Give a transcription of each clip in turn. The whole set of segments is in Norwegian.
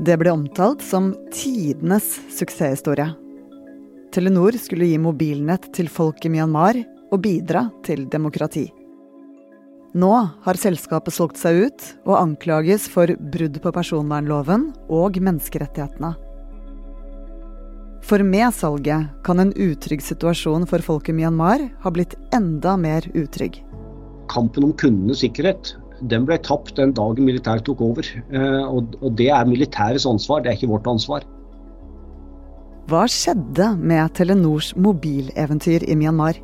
Det ble omtalt som tidenes suksesshistorie. Telenor skulle gi mobilnett til folk i Myanmar og bidra til demokrati. Nå har selskapet solgt seg ut og anklages for brudd på personvernloven og menneskerettighetene. For med salget kan en utrygg situasjon for folk i Myanmar ha blitt enda mer utrygg. Kampen om kundenes sikkerhet den ble tapt den dagen militæret tok over. Eh, og det er militærets ansvar, det er ikke vårt ansvar. Hva skjedde med Telenors mobileventyr i Myanmar?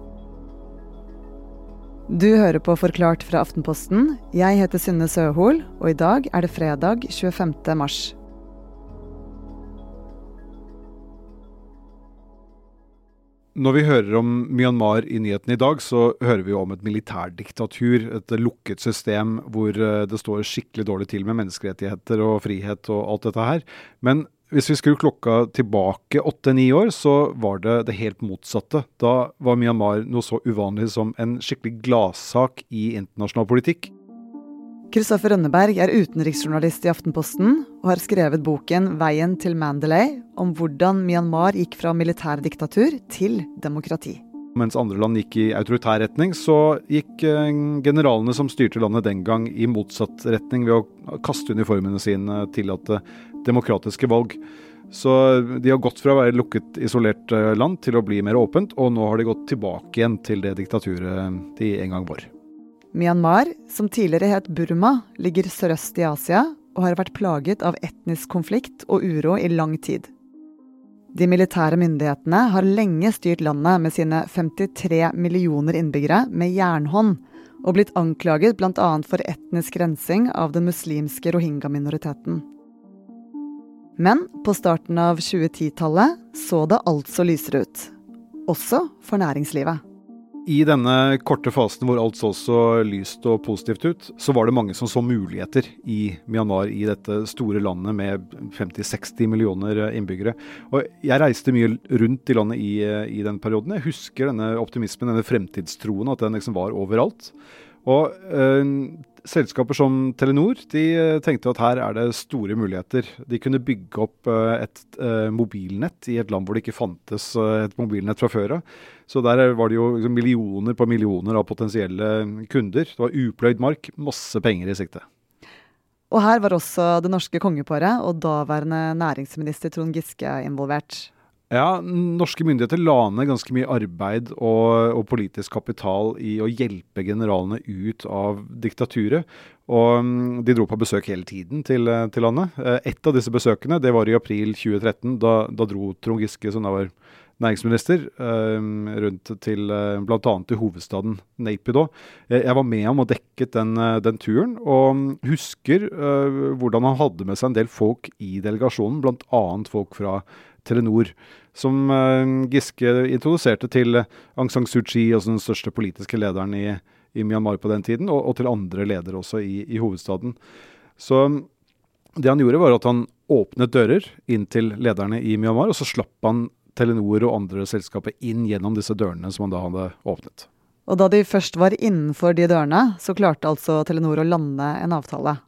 Du hører på Forklart fra Aftenposten. Jeg heter Synne Søhol, og i dag er det fredag 25. mars. Når vi hører om Myanmar i nyhetene i dag, så hører vi om et militærdiktatur. Et lukket system hvor eh, det står skikkelig dårlig til med menneskerettigheter og frihet og alt dette her. Men hvis vi skrur klokka tilbake åtte-ni år, så var det det helt motsatte. Da var Myanmar noe så uvanlig som en skikkelig gladsak i internasjonal politikk. Kristoffer Rønneberg er utenriksjournalist i Aftenposten og har skrevet boken 'Veien til Mandalay' om hvordan Myanmar gikk fra militærdiktatur til demokrati. Mens andre land gikk i autoritær retning, så gikk eh, generalene som styrte landet den gang i motsatt retning ved å kaste uniformene sine, tillate demokratiske valg. Så de har gått fra å være lukket, isolert eh, land til å bli mer åpent, og nå har de gått tilbake igjen til det diktaturet de en gang var. Myanmar, som tidligere het Burma, ligger sørøst i Asia og har vært plaget av etnisk konflikt og uro i lang tid. De militære myndighetene har lenge styrt landet med sine 53 millioner innbyggere med jernhånd, og blitt anklaget bl.a. for etnisk rensing av den muslimske rohingya-minoriteten. Men på starten av 2010-tallet så det altså lysere ut. Også for næringslivet. I denne korte fasen hvor alt så så lyst og positivt ut, så var det mange som så muligheter i Myanmar, i dette store landet med 50-60 millioner innbyggere. Og jeg reiste mye rundt i landet i, i den perioden. Jeg husker denne optimismen, denne fremtidstroen, at den liksom var overalt. Og øh, selskaper som Telenor de eh, tenkte at her er det store muligheter. De kunne bygge opp eh, et uh, mobilnett i et land hvor det ikke fantes et mobilnett fra før av. Så der var det jo liksom millioner på millioner av potensielle kunder. Det var upløyd mark, masse penger i sikte. Og her var også det norske kongeparet og daværende næringsminister Trond Giske involvert. Ja, norske myndigheter la ned ganske mye arbeid og, og, politisk kapital i å hjelpe generalene ut av diktaturet. Og mm, de dro på besøk hele tiden til, til landet. Eh, et av disse besøkene det var i april 2013. Da, da dro Trond Giske, som da var næringsminister, eh, rundt til eh, bl.a. til hovedstaden Naypyidaw. Jeg var med ham og dekket den, den turen, og mm, husker hvordan han hadde med seg en del folk i delegasjonen, bl.a. folk fra Telenor, som eh, Giske introduserte til Aung San Suu Kyi, altså den største politiske lederen i, i Myanmar på den tiden, og, og til andre ledere også i, i, hovedstaden. Så det han gjorde, var at han åpnet dører inn til lederne i Myanmar, og så slapp han Telenor og andre selskaper inn gjennom disse dørene som han da hadde åpnet. Og da de først var innenfor de dørene, så klarte altså Telenor å lande en avtale.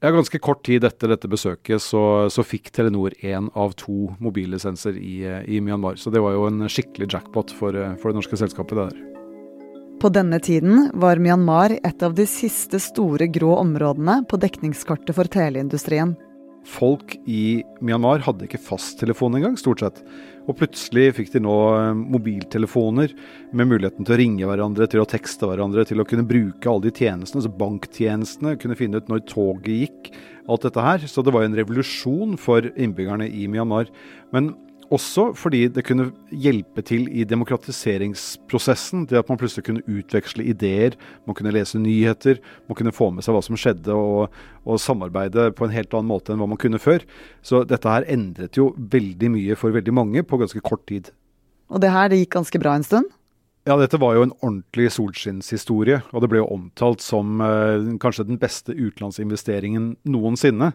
Ja, Ganske kort tid etter dette besøket så, så fikk Telenor én av to mobillisenser i, i, Myanmar. Så det var jo en skikkelig jackpot for, for det norske selskapet. der. På denne tiden var Myanmar et av de siste store grå områdene på dekningskartet for teleindustrien. Folk i Myanmar hadde ikke fasttelefon engang, stort sett. Og plutselig fikk de nå eh, mobiltelefoner med muligheten til å ringe hverandre, til å tekste hverandre, til å kunne bruke alle de tjenestene, altså banktjenestene, kunne finne ut når toget gikk. Alt dette her. Så det var jo en revolusjon for innbyggerne i Myanmar. Men også fordi det kunne hjelpe til i demokratiseringsprosessen. Det at man plutselig kunne utveksle ideer, man kunne lese nyheter, man kunne få med seg hva som skjedde og, og, samarbeide på en helt annen måte enn hva man kunne før. Så dette her endret jo veldig mye for veldig mange på ganske kort tid. Og det her det gikk ganske bra en stund? Ja, dette var jo en ordentlig solskinnshistorie, og det ble jo omtalt som eh, kanskje den beste utenlandsinvesteringen noensinne.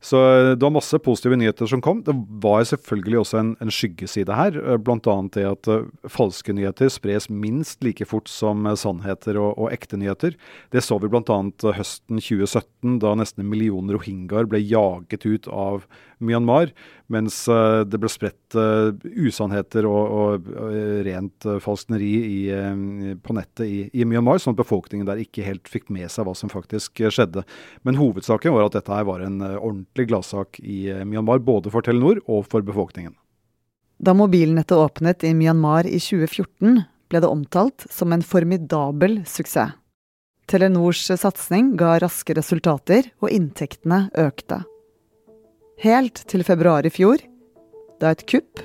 Så eh, det var masse positive nyheter som kom. Det var selvfølgelig også en, en skyggeside her, eh, bl.a. det at uh, falske nyheter spres minst like fort som uh, sannheter og, og, ekte nyheter. Det så vi bl.a. høsten 2017, da nesten en million rohingyaer ble jaget ut av Myanmar, mens uh, det ble spredt usannheter og, og rent falskneri i på nettet i, i, Myanmar, sånn at befolkningen der ikke helt fikk med seg hva som faktisk eh, skjedde. Men hovedsaken var at dette her var en eh, ordentlig gladsak i eh, Myanmar, både for Telenor og for befolkningen. Da mobilnettet åpnet i Myanmar i 2014, ble det omtalt som en formidabel suksess. Telenors satsing ga raske resultater, og inntektene økte. Helt til februar i fjor, da et kupp,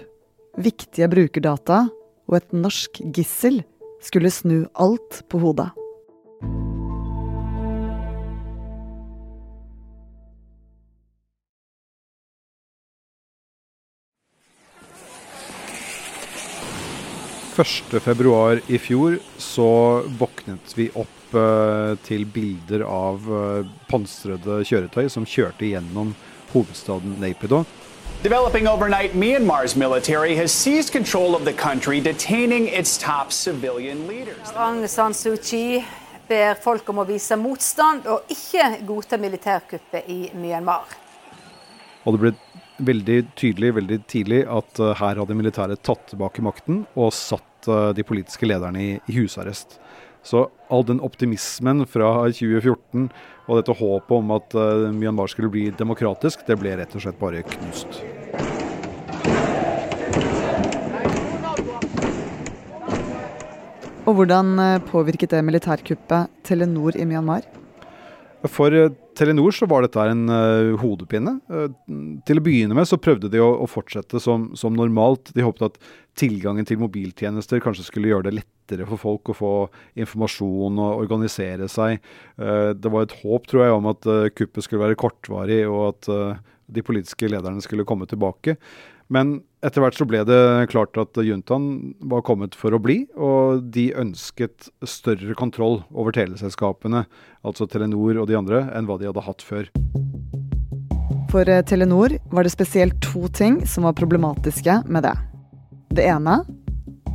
viktige brukerdata og et norsk gissel skulle snu alt på hodet. Første februar i fjor så våknet vi opp uh, til bilder av uh, pansrede kjøretøy som kjørte gjennom hovedstaden Naypyidaw. Developing overnight, Myanmar's military has seized control of the country, detaining its top civilian leaders. Aung San Suu Kyi ber folk om å vise motstand og ikke godta militærkuppet i Myanmar. Og det ble veldig tydelig veldig tidlig at uh, her hadde militæret tatt tilbake makten og satt uh, de politiske lederne i, i husarrest. Så all den optimismen fra 2014 og dette håpet om at uh, Myanmar skulle bli demokratisk, det ble rett og slett bare knust. Og hvordan eh, påvirket det militærkuppet Telenor i Myanmar? For eh, Telenor så var dette en uh, hodepine. Uh, til å begynne med så prøvde de å, å fortsette som, som, normalt. De håpet at tilgangen til mobiltjenester kanskje skulle gjøre det lettere for folk å få informasjon og organisere seg. Uh, det var et håp, tror jeg, om at kuppet skulle være kortvarig, og at de politiske lederne skulle komme tilbake. Men etter hvert så ble det klart at juntaen var kommet for å bli, og de ønsket større kontroll over teleselskapene, altså Telenor og de andre, enn hva de hadde hatt før. For eh, Telenor var det spesielt to ting som var problematiske med det. Det ene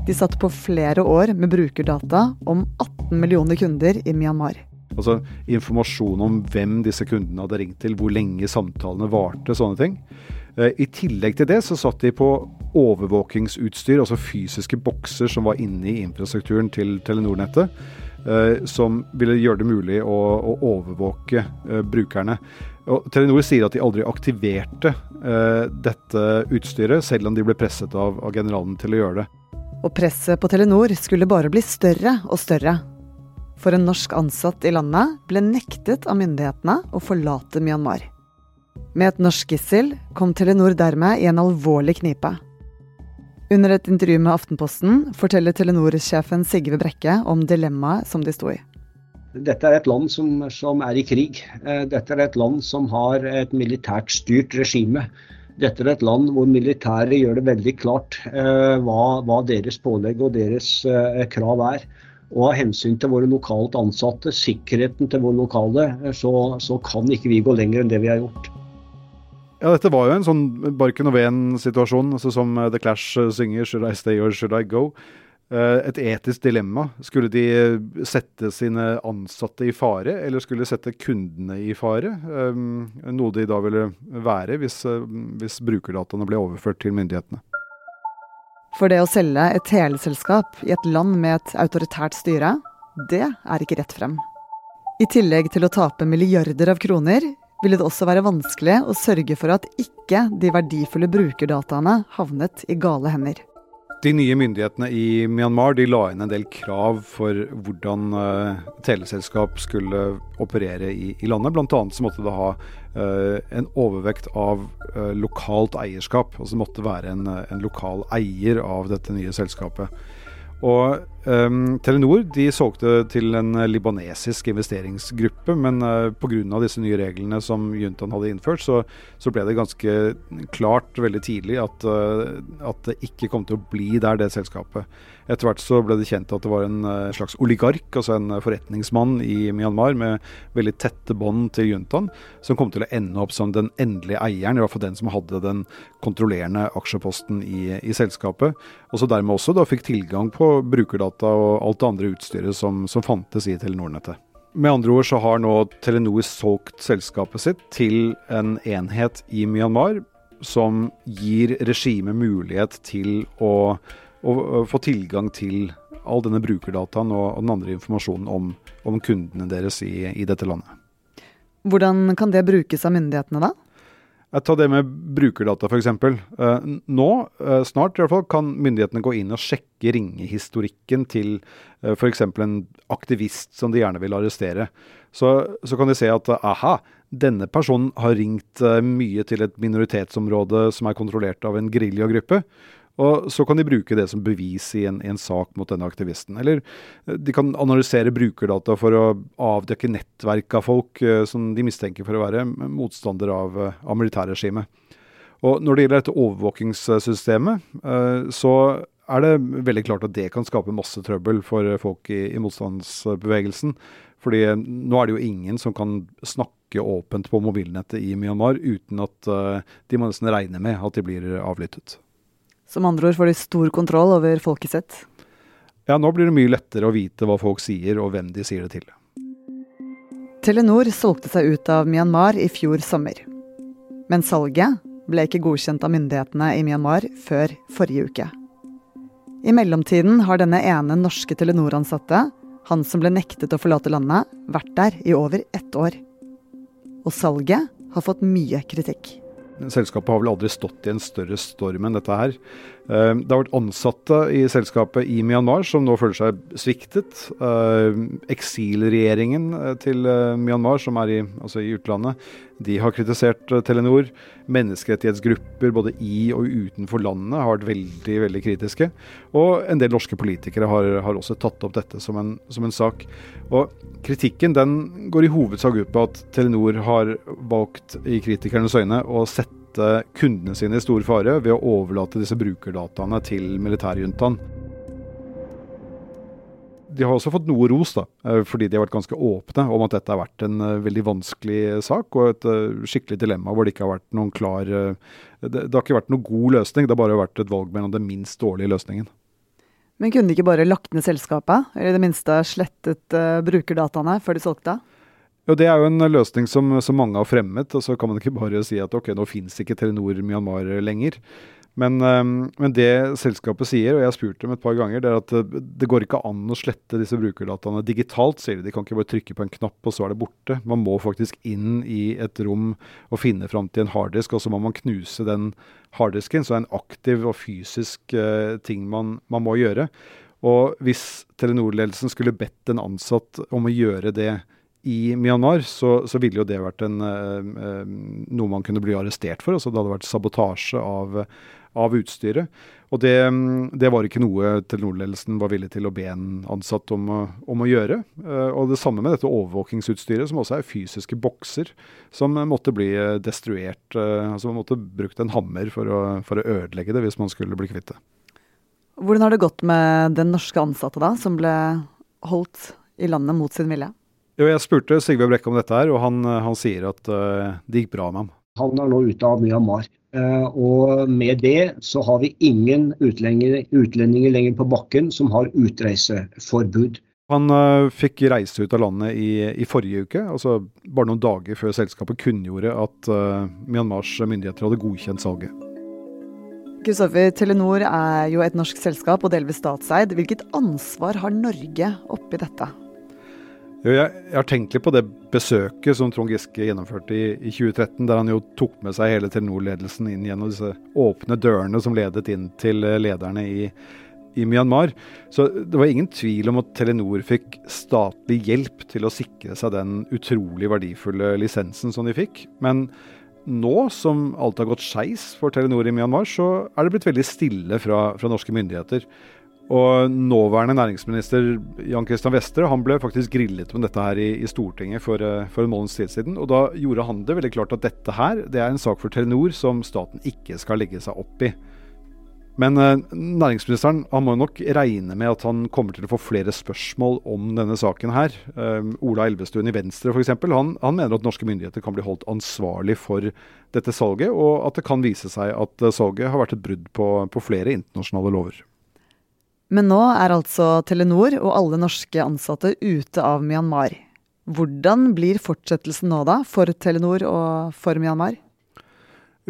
de satt på flere år med brukerdata om 18 millioner kunder i Myanmar. Altså informasjon om hvem disse kundene hadde ringt til, hvor lenge samtalene varte, sånne ting. Eh, I tillegg til det så satt de på overvåkingsutstyr, altså fysiske bokser som var inne i infrastrukturen til Telenor-nettet. Eh, som ville gjøre det mulig å, å overvåke eh, brukerne. Og Telenor sier at de aldri aktiverte dette utstyret, selv om de ble presset av, av generalen til å gjøre det. Og presset på Telenor skulle bare bli større og større. For en norsk ansatt i landet ble nektet av myndighetene å forlate Myanmar. Med et norsk gissel kom Telenor dermed i en alvorlig knipe. Under et intervju med Aftenposten forteller Telenor-sjefen Sigve Brekke om dilemmaet som de sto i. Dette er et land som, som, er i krig. Eh, dette er et land som har et militært styrt regime. Dette er et land hvor militæret gjør det veldig klart eh, hva, hva, deres pålegg og deres eh, krav er. Og av hensyn til våre lokalt ansatte, sikkerheten til våre lokale, eh, så, så kan ikke vi gå lenger enn det vi har gjort. Ja, dette var jo en sånn Barken og Ven-situasjon, altså som The Clash synger 'Should I stay or should I go'? Eh, et etisk dilemma. Skulle de sette sine ansatte i fare, eller skulle de sette kundene i fare? Noe de da ville være hvis, hvis brukerdataene ble overført til myndighetene. For det å selge et teleselskap i et land med et autoritært styre, det er ikke rett frem. I tillegg til å tape milliarder av kroner, ville det også være vanskelig å sørge for at ikke de verdifulle brukerdataene havnet i gale hender. De nye myndighetene i Myanmar de la inn en del krav for hvordan uh, teleselskap skulle operere i, i landet. Annet så måtte det ha uh, en overvekt av uh, lokalt eierskap. Altså det måtte være en, en lokal eier av dette nye selskapet. Og Um, Telenor de solgte til en libanesisk investeringsgruppe, men uh, pga. disse nye reglene som juntaen hadde innført, så, så, ble det ganske klart veldig tidlig at, uh, at, det ikke kom til å bli der, det selskapet. Etter hvert så ble det kjent at det var en uh, slags oligark, altså en forretningsmann i Myanmar med veldig tette bånd til juntaen, som kom til å ende opp som den endelige eieren, i hvert fall den som hadde den kontrollerende aksjeposten i, i selskapet, og så dermed også da fikk tilgang på brukerdata og alt det andre utstyret som, som fantes i Telenor-nettet. Med andre ord så har nå Telenor solgt selskapet sitt til en enhet i Myanmar som gir regimet mulighet til å å få tilgang til all denne brukerdataen og, og den andre informasjonen om, om kundene deres i, i, dette landet. Hvordan kan det brukes av myndighetene da? Jeg tar det med brukerdata f.eks. Eh, nå, eh, snart i hvert fall, kan myndighetene gå inn og sjekke ringehistorikken til eh, f.eks. en aktivist som de gjerne vil arrestere. Så, så, kan de se at aha, denne personen har ringt mye til et minoritetsområde som er kontrollert av en geriljagruppe. Og Så kan de bruke det som bevis i en, en, sak mot denne aktivisten. Eller eh, de kan analysere brukerdata for å avdekke nettverk av folk eh, som de mistenker for å være motstander av, eh, av militærregimet. Og Når det gjelder dette overvåkingssystemet, så er det veldig klart at det kan skape masse trøbbel for folk i, i motstandsbevegelsen. Fordi nå er det jo ingen som kan snakke åpent på mobilnettet i Myanmar uten at de må nesten regne med at de blir avlyttet. Som andre ord får de stor kontroll over folket sitt. Ja, nå blir det mye lettere å vite hva folk sier, og hvem de sier det til. Telenor solgte seg ut av Myanmar i fjor sommer. Men salget ble ikke godkjent av myndighetene i Myanmar før forrige uke. I mellomtiden har denne ene norske Telenor-ansatte, han som ble nektet å forlate landet, vært der i over ett år. Og salget har fått mye kritikk. Selskapet har vel aldri stått i en større storm enn dette her. Eh, det har vært ansatte i selskapet i Myanmar som nå føler seg sviktet. Eh, eksilregjeringen eh, til Myanmar, som er i, altså i utlandet, de har kritisert Telenor. Menneskerettighetsgrupper både i og utenfor landet har vært veldig veldig kritiske. Og en del norske politikere har, har også tatt opp dette som en, som en, sak. Og Kritikken den går i hovedsak ut på at Telenor har valgt i kritikernes øyne å sette kundene sine i stor fare ved å overlate disse brukerdataene til militærjuntaen. De har også fått noe ros, da, eh, fordi de har vært ganske åpne om at dette har vært en eh, veldig vanskelig sak og et eh, skikkelig dilemma hvor det ikke har vært noen klar Det, det har ikke vært noen god løsning, det har bare vært et valg mellom den minst dårlige løsningen. Men kunne de ikke bare lagt ned selskapet, eller i det minste slettet brukerdataene før de solgte? Jo, Det er jo en løsning som, som, mange har fremmet. og Så kan man ikke bare si at ok, nå finnes ikke Telenor Myanmar lenger. Men, ehm, men, det selskapet sier, og jeg har spurt dem et par ganger, det er at det, det går ikke an å slette disse brukerdataene digitalt, sier de. De kan ikke bare trykke på en knapp, og så er det borte. Man må faktisk inn i et rom og finne fram til en harddisk, og så må man knuse den harddisken. Så det er en aktiv og fysisk uh, ting man, man må gjøre. Og hvis Telenor-ledelsen skulle bedt en ansatt om å gjøre det i Myanmar, så, så ville jo det vært en, uh, noe man kunne bli arrestert for. altså Det hadde vært sabotasje av, av utstyret. Og det, det, var ikke noe Telenor-ledelsen var villig til å be en ansatt om, om, å gjøre. Uh, og det samme med dette overvåkingsutstyret, som også er fysiske bokser, som måtte bli destruert. Uh, altså Man måtte brukt en hammer for å, for å ødelegge det hvis man skulle bli kvitt det. Hvordan har det gått med den norske ansatte da, som ble holdt i landet mot sin vilje? Jo, jeg spurte Sigve Brekke om dette, her, og han, han sier at uh, det gikk bra med ham. Han er nå ute av Myanmar. Uh, og med det så har vi ingen utlendinger, utlendinger lenger på bakken som har utreiseforbud. Han uh, fikk reise ut av landet i, i, forrige uke, altså bare noen dager før selskapet kunngjorde at Myanmars myndigheter hadde godkjent salget. Kristoffer, Telenor er jo et norsk selskap og delvis statseid. Hvilket ansvar har Norge oppi dette? Jeg, har tenkt litt på det besøket som Trond Giske gjennomførte i, i 2013, der han jo tok med seg hele Telenor-ledelsen inn gjennom disse åpne dørene som ledet inn til eh, lederne i, i, Myanmar. Så det var ingen tvil om at Telenor fikk statlig hjelp til å sikre seg den utrolig verdifulle lisensen som de fikk. Men nå som alt har gått skeis for Telenor i Myanmar, så er det blitt veldig stille fra, fra norske myndigheter. Og nåværende næringsminister Jan Christian Vestre han ble faktisk grillet om dette her i, i Stortinget for, eh, for, en måneds tid siden. Og da gjorde han det veldig klart at dette her det er en sak for Telenor som staten ikke skal legge seg opp i. Men eh, næringsministeren han må nok regne med at han kommer til å få flere spørsmål om denne saken her. Eh, Ola Elvestuen i Venstre f.eks. Han, han mener at norske myndigheter kan bli holdt ansvarlig for dette salget, og at det kan vise seg at eh, salget har vært et brudd på, på flere internasjonale lover. Men nå er altså Telenor og alle norske ansatte ute av Myanmar. Hvordan blir fortsettelsen nå da, for Telenor og for Myanmar?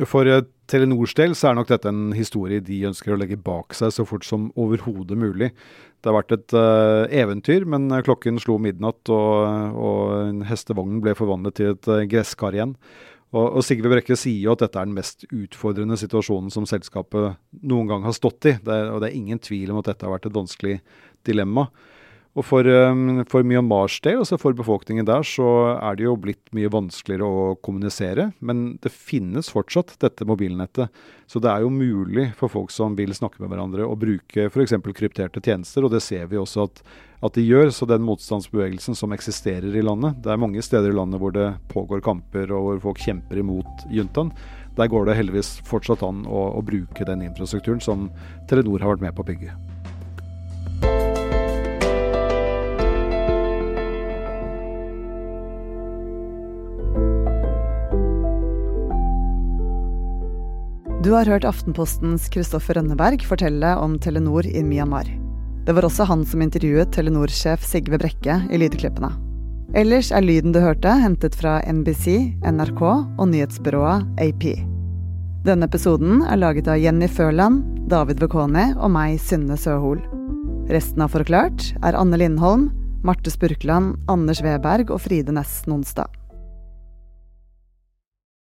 For eh, Telenors del så er nok dette en historie de ønsker å legge bak seg så fort som overhodet mulig. Det har vært et uh, eventyr, men klokken slo midnatt, og, og hestevognen ble forvandlet til et uh, gresskar igjen. Og, og Sigve Brekke sier jo at dette er den mest utfordrende situasjonen som selskapet noen gang har stått i. Det er, og det er ingen tvil om at dette har vært et vanskelig dilemma. Og for, um, for Myanmars del, altså for befolkningen der, så er det jo blitt mye vanskeligere å kommunisere. Men det finnes fortsatt dette mobilnettet. Så det er jo mulig for folk som vil snakke med hverandre, å bruke f.eks. krypterte tjenester. Og det ser vi også at, at, de gjør. Så den motstandsbevegelsen som eksisterer i landet Det er mange steder i landet hvor det pågår kamper og hvor folk kjemper imot juntaen. Der går det heldigvis fortsatt an å, å bruke den infrastrukturen som Telenor har vært med på å bygge. Du har hørt Aftenpostens Kristoffer Rønneberg fortelle om Telenor i Myanmar. Det var også han som intervjuet Telenor-sjef Sigve Brekke i lydklippene. Ellers er lyden du hørte, hentet fra NBC, NRK og nyhetsbyrået AP. Denne episoden er laget av Jenny Førland, David Bekoni og meg, Synne Søhol. Resten av Forklart er Anne Lindholm, Marte Spurkland, Anders Weberg og Fride Næss Nonstad.